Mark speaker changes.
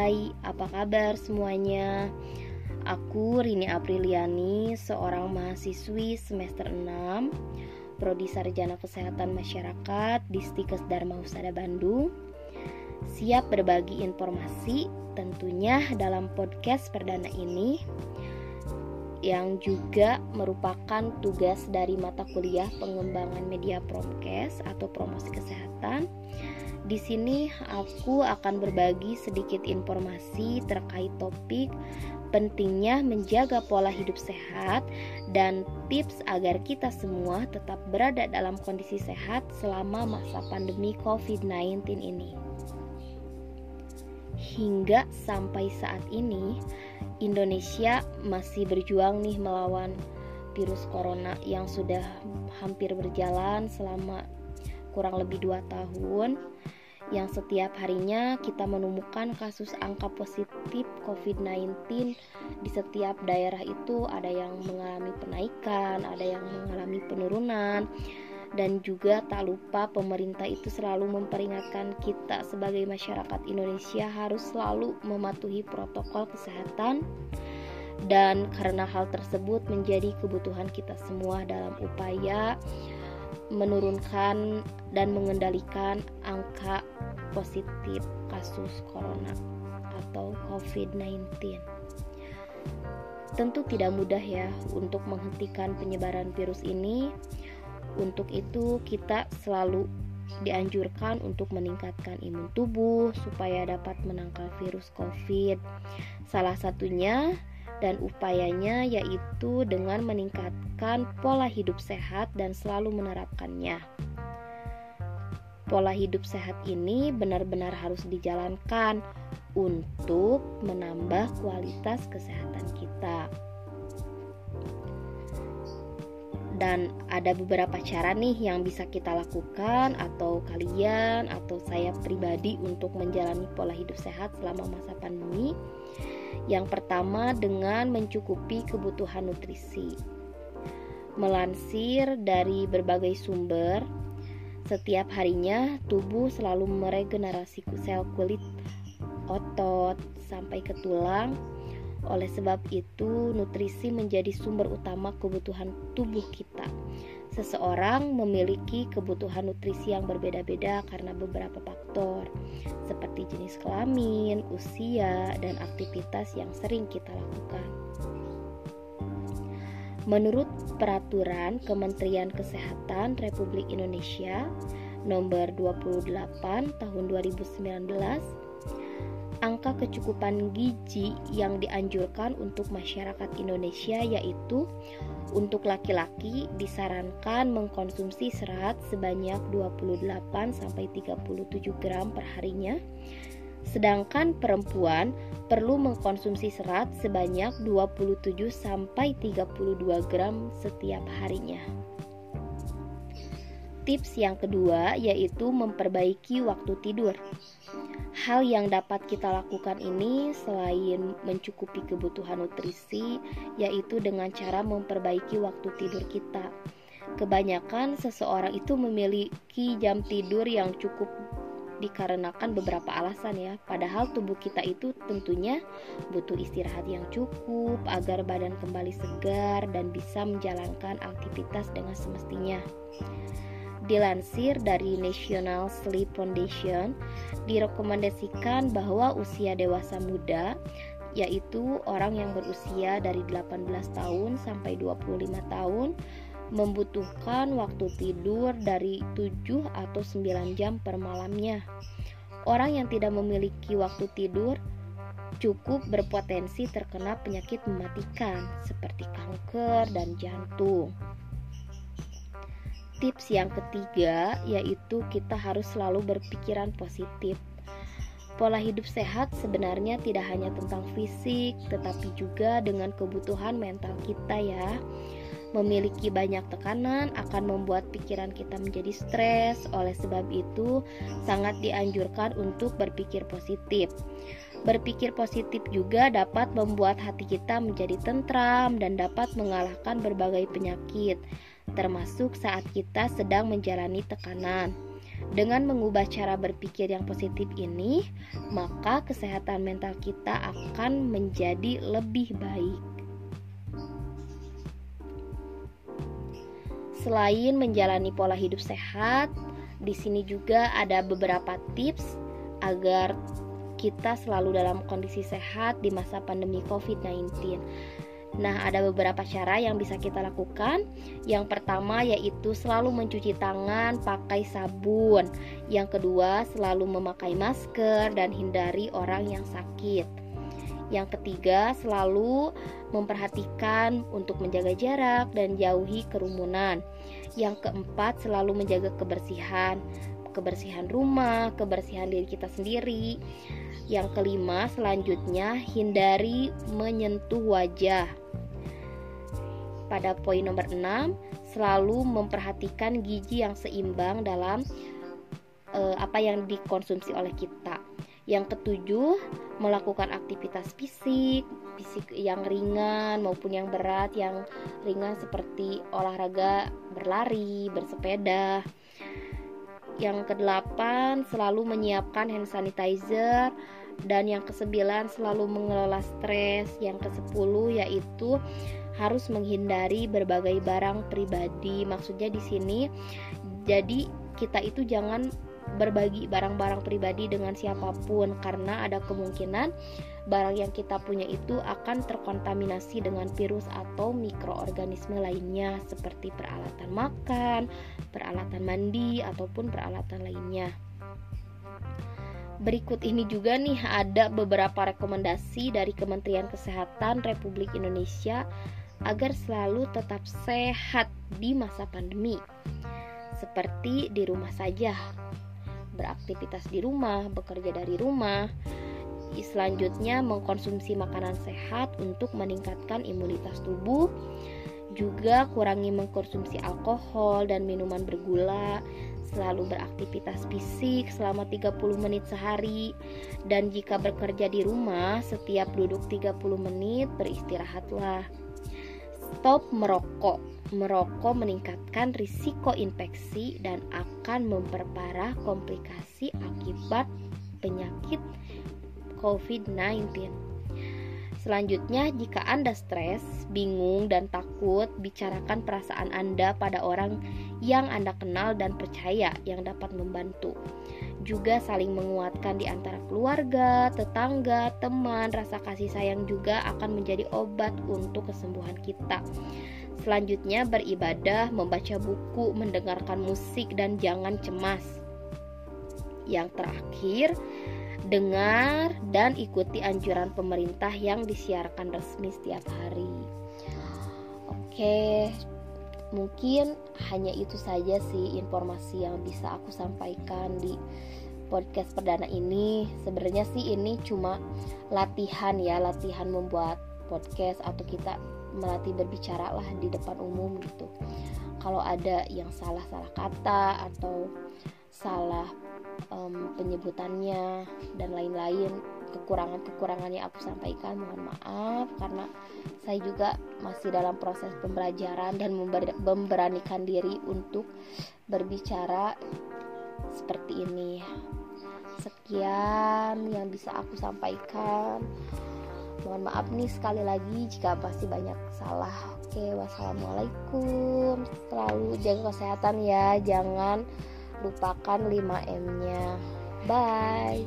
Speaker 1: Hai, apa kabar semuanya? Aku Rini Apriliani, seorang mahasiswi semester 6 Prodi Sarjana Kesehatan Masyarakat di Stikes Dharma Husada Bandung Siap berbagi informasi tentunya dalam podcast perdana ini yang juga merupakan tugas dari mata kuliah pengembangan media promkes atau promosi kesehatan. Di sini aku akan berbagi sedikit informasi terkait topik pentingnya menjaga pola hidup sehat dan tips agar kita semua tetap berada dalam kondisi sehat selama masa pandemi COVID-19 ini. Hingga sampai saat ini, Indonesia masih berjuang nih melawan virus corona yang sudah hampir berjalan selama kurang lebih dua tahun yang setiap harinya kita menemukan kasus angka positif COVID-19 di setiap daerah itu. Ada yang mengalami penaikan, ada yang mengalami penurunan, dan juga tak lupa pemerintah itu selalu memperingatkan kita sebagai masyarakat Indonesia harus selalu mematuhi protokol kesehatan. Dan karena hal tersebut menjadi kebutuhan kita semua dalam upaya menurunkan dan mengendalikan angka positif kasus corona atau COVID-19. Tentu tidak mudah ya untuk menghentikan penyebaran virus ini untuk itu, kita selalu dianjurkan untuk meningkatkan imun tubuh supaya dapat menangkal virus COVID. Salah satunya dan upayanya yaitu dengan meningkatkan pola hidup sehat dan selalu menerapkannya. Pola hidup sehat ini benar-benar harus dijalankan untuk menambah kualitas kesehatan kita. dan ada beberapa cara nih yang bisa kita lakukan atau kalian atau saya pribadi untuk menjalani pola hidup sehat selama masa pandemi. Yang pertama dengan mencukupi kebutuhan nutrisi. Melansir dari berbagai sumber, setiap harinya tubuh selalu meregenerasi sel kulit, otot, sampai ke tulang oleh sebab itu, nutrisi menjadi sumber utama kebutuhan tubuh kita. Seseorang memiliki kebutuhan nutrisi yang berbeda-beda karena beberapa faktor, seperti jenis kelamin, usia, dan aktivitas yang sering kita lakukan. Menurut peraturan Kementerian Kesehatan Republik Indonesia nomor 28 tahun 2019 angka kecukupan gizi yang dianjurkan untuk masyarakat Indonesia yaitu untuk laki-laki disarankan mengkonsumsi serat sebanyak 28 sampai 37 gram per harinya. Sedangkan perempuan perlu mengkonsumsi serat sebanyak 27 sampai 32 gram setiap harinya. Tips yang kedua yaitu memperbaiki waktu tidur. Hal yang dapat kita lakukan ini selain mencukupi kebutuhan nutrisi, yaitu dengan cara memperbaiki waktu tidur kita. Kebanyakan seseorang itu memiliki jam tidur yang cukup dikarenakan beberapa alasan ya. Padahal tubuh kita itu tentunya butuh istirahat yang cukup agar badan kembali segar dan bisa menjalankan aktivitas dengan semestinya. Dilansir dari National Sleep Foundation, direkomendasikan bahwa usia dewasa muda yaitu orang yang berusia dari 18 tahun sampai 25 tahun membutuhkan waktu tidur dari 7 atau 9 jam per malamnya. Orang yang tidak memiliki waktu tidur cukup berpotensi terkena penyakit mematikan seperti kanker dan jantung. Tips yang ketiga yaitu kita harus selalu berpikiran positif. Pola hidup sehat sebenarnya tidak hanya tentang fisik, tetapi juga dengan kebutuhan mental kita ya. Memiliki banyak tekanan akan membuat pikiran kita menjadi stres. Oleh sebab itu, sangat dianjurkan untuk berpikir positif. Berpikir positif juga dapat membuat hati kita menjadi tentram dan dapat mengalahkan berbagai penyakit termasuk saat kita sedang menjalani tekanan. Dengan mengubah cara berpikir yang positif ini, maka kesehatan mental kita akan menjadi lebih baik. Selain menjalani pola hidup sehat, di sini juga ada beberapa tips agar kita selalu dalam kondisi sehat di masa pandemi COVID-19. Nah, ada beberapa cara yang bisa kita lakukan. Yang pertama yaitu selalu mencuci tangan pakai sabun. Yang kedua, selalu memakai masker dan hindari orang yang sakit. Yang ketiga, selalu memperhatikan untuk menjaga jarak dan jauhi kerumunan. Yang keempat, selalu menjaga kebersihan, kebersihan rumah, kebersihan diri kita sendiri. Yang kelima, selanjutnya hindari menyentuh wajah. Pada poin nomor 6, selalu memperhatikan gizi yang seimbang dalam uh, apa yang dikonsumsi oleh kita. Yang ketujuh, melakukan aktivitas fisik, fisik yang ringan maupun yang berat. Yang ringan seperti olahraga berlari, bersepeda. Yang kedelapan, selalu menyiapkan hand sanitizer dan yang kesembilan selalu mengelola stres. Yang kesepuluh yaitu harus menghindari berbagai barang pribadi. Maksudnya di sini jadi kita itu jangan berbagi barang-barang pribadi dengan siapa pun karena ada kemungkinan barang yang kita punya itu akan terkontaminasi dengan virus atau mikroorganisme lainnya seperti peralatan makan, peralatan mandi ataupun peralatan lainnya. Berikut ini juga nih ada beberapa rekomendasi dari Kementerian Kesehatan Republik Indonesia agar selalu tetap sehat di masa pandemi. Seperti di rumah saja, beraktivitas di rumah, bekerja dari rumah. Selanjutnya, mengkonsumsi makanan sehat untuk meningkatkan imunitas tubuh. Juga kurangi mengkonsumsi alkohol dan minuman bergula. Selalu beraktivitas fisik selama 30 menit sehari. Dan jika bekerja di rumah, setiap duduk 30 menit beristirahatlah. Stop merokok merokok meningkatkan risiko infeksi dan akan memperparah komplikasi akibat penyakit COVID-19. Selanjutnya, jika Anda stres, bingung, dan takut, bicarakan perasaan Anda pada orang yang Anda kenal dan percaya yang dapat membantu. Juga saling menguatkan di antara keluarga, tetangga, teman, rasa kasih sayang juga akan menjadi obat untuk kesembuhan kita. Selanjutnya beribadah, membaca buku, mendengarkan musik dan jangan cemas. Yang terakhir, dengar dan ikuti anjuran pemerintah yang disiarkan resmi setiap hari. Oke, mungkin hanya itu saja sih informasi yang bisa aku sampaikan di podcast perdana ini. Sebenarnya sih ini cuma latihan ya, latihan membuat podcast atau kita melatih berbicara lah di depan umum gitu. Kalau ada yang salah-salah kata atau salah um, penyebutannya dan lain-lain kekurangan-kekurangan yang aku sampaikan mohon maaf karena saya juga masih dalam proses pembelajaran dan memberanikan diri untuk berbicara seperti ini. Sekian yang bisa aku sampaikan mohon maaf nih sekali lagi jika pasti banyak salah. Oke wassalamualaikum. Selalu jaga kesehatan ya. Jangan lupakan 5M nya bye.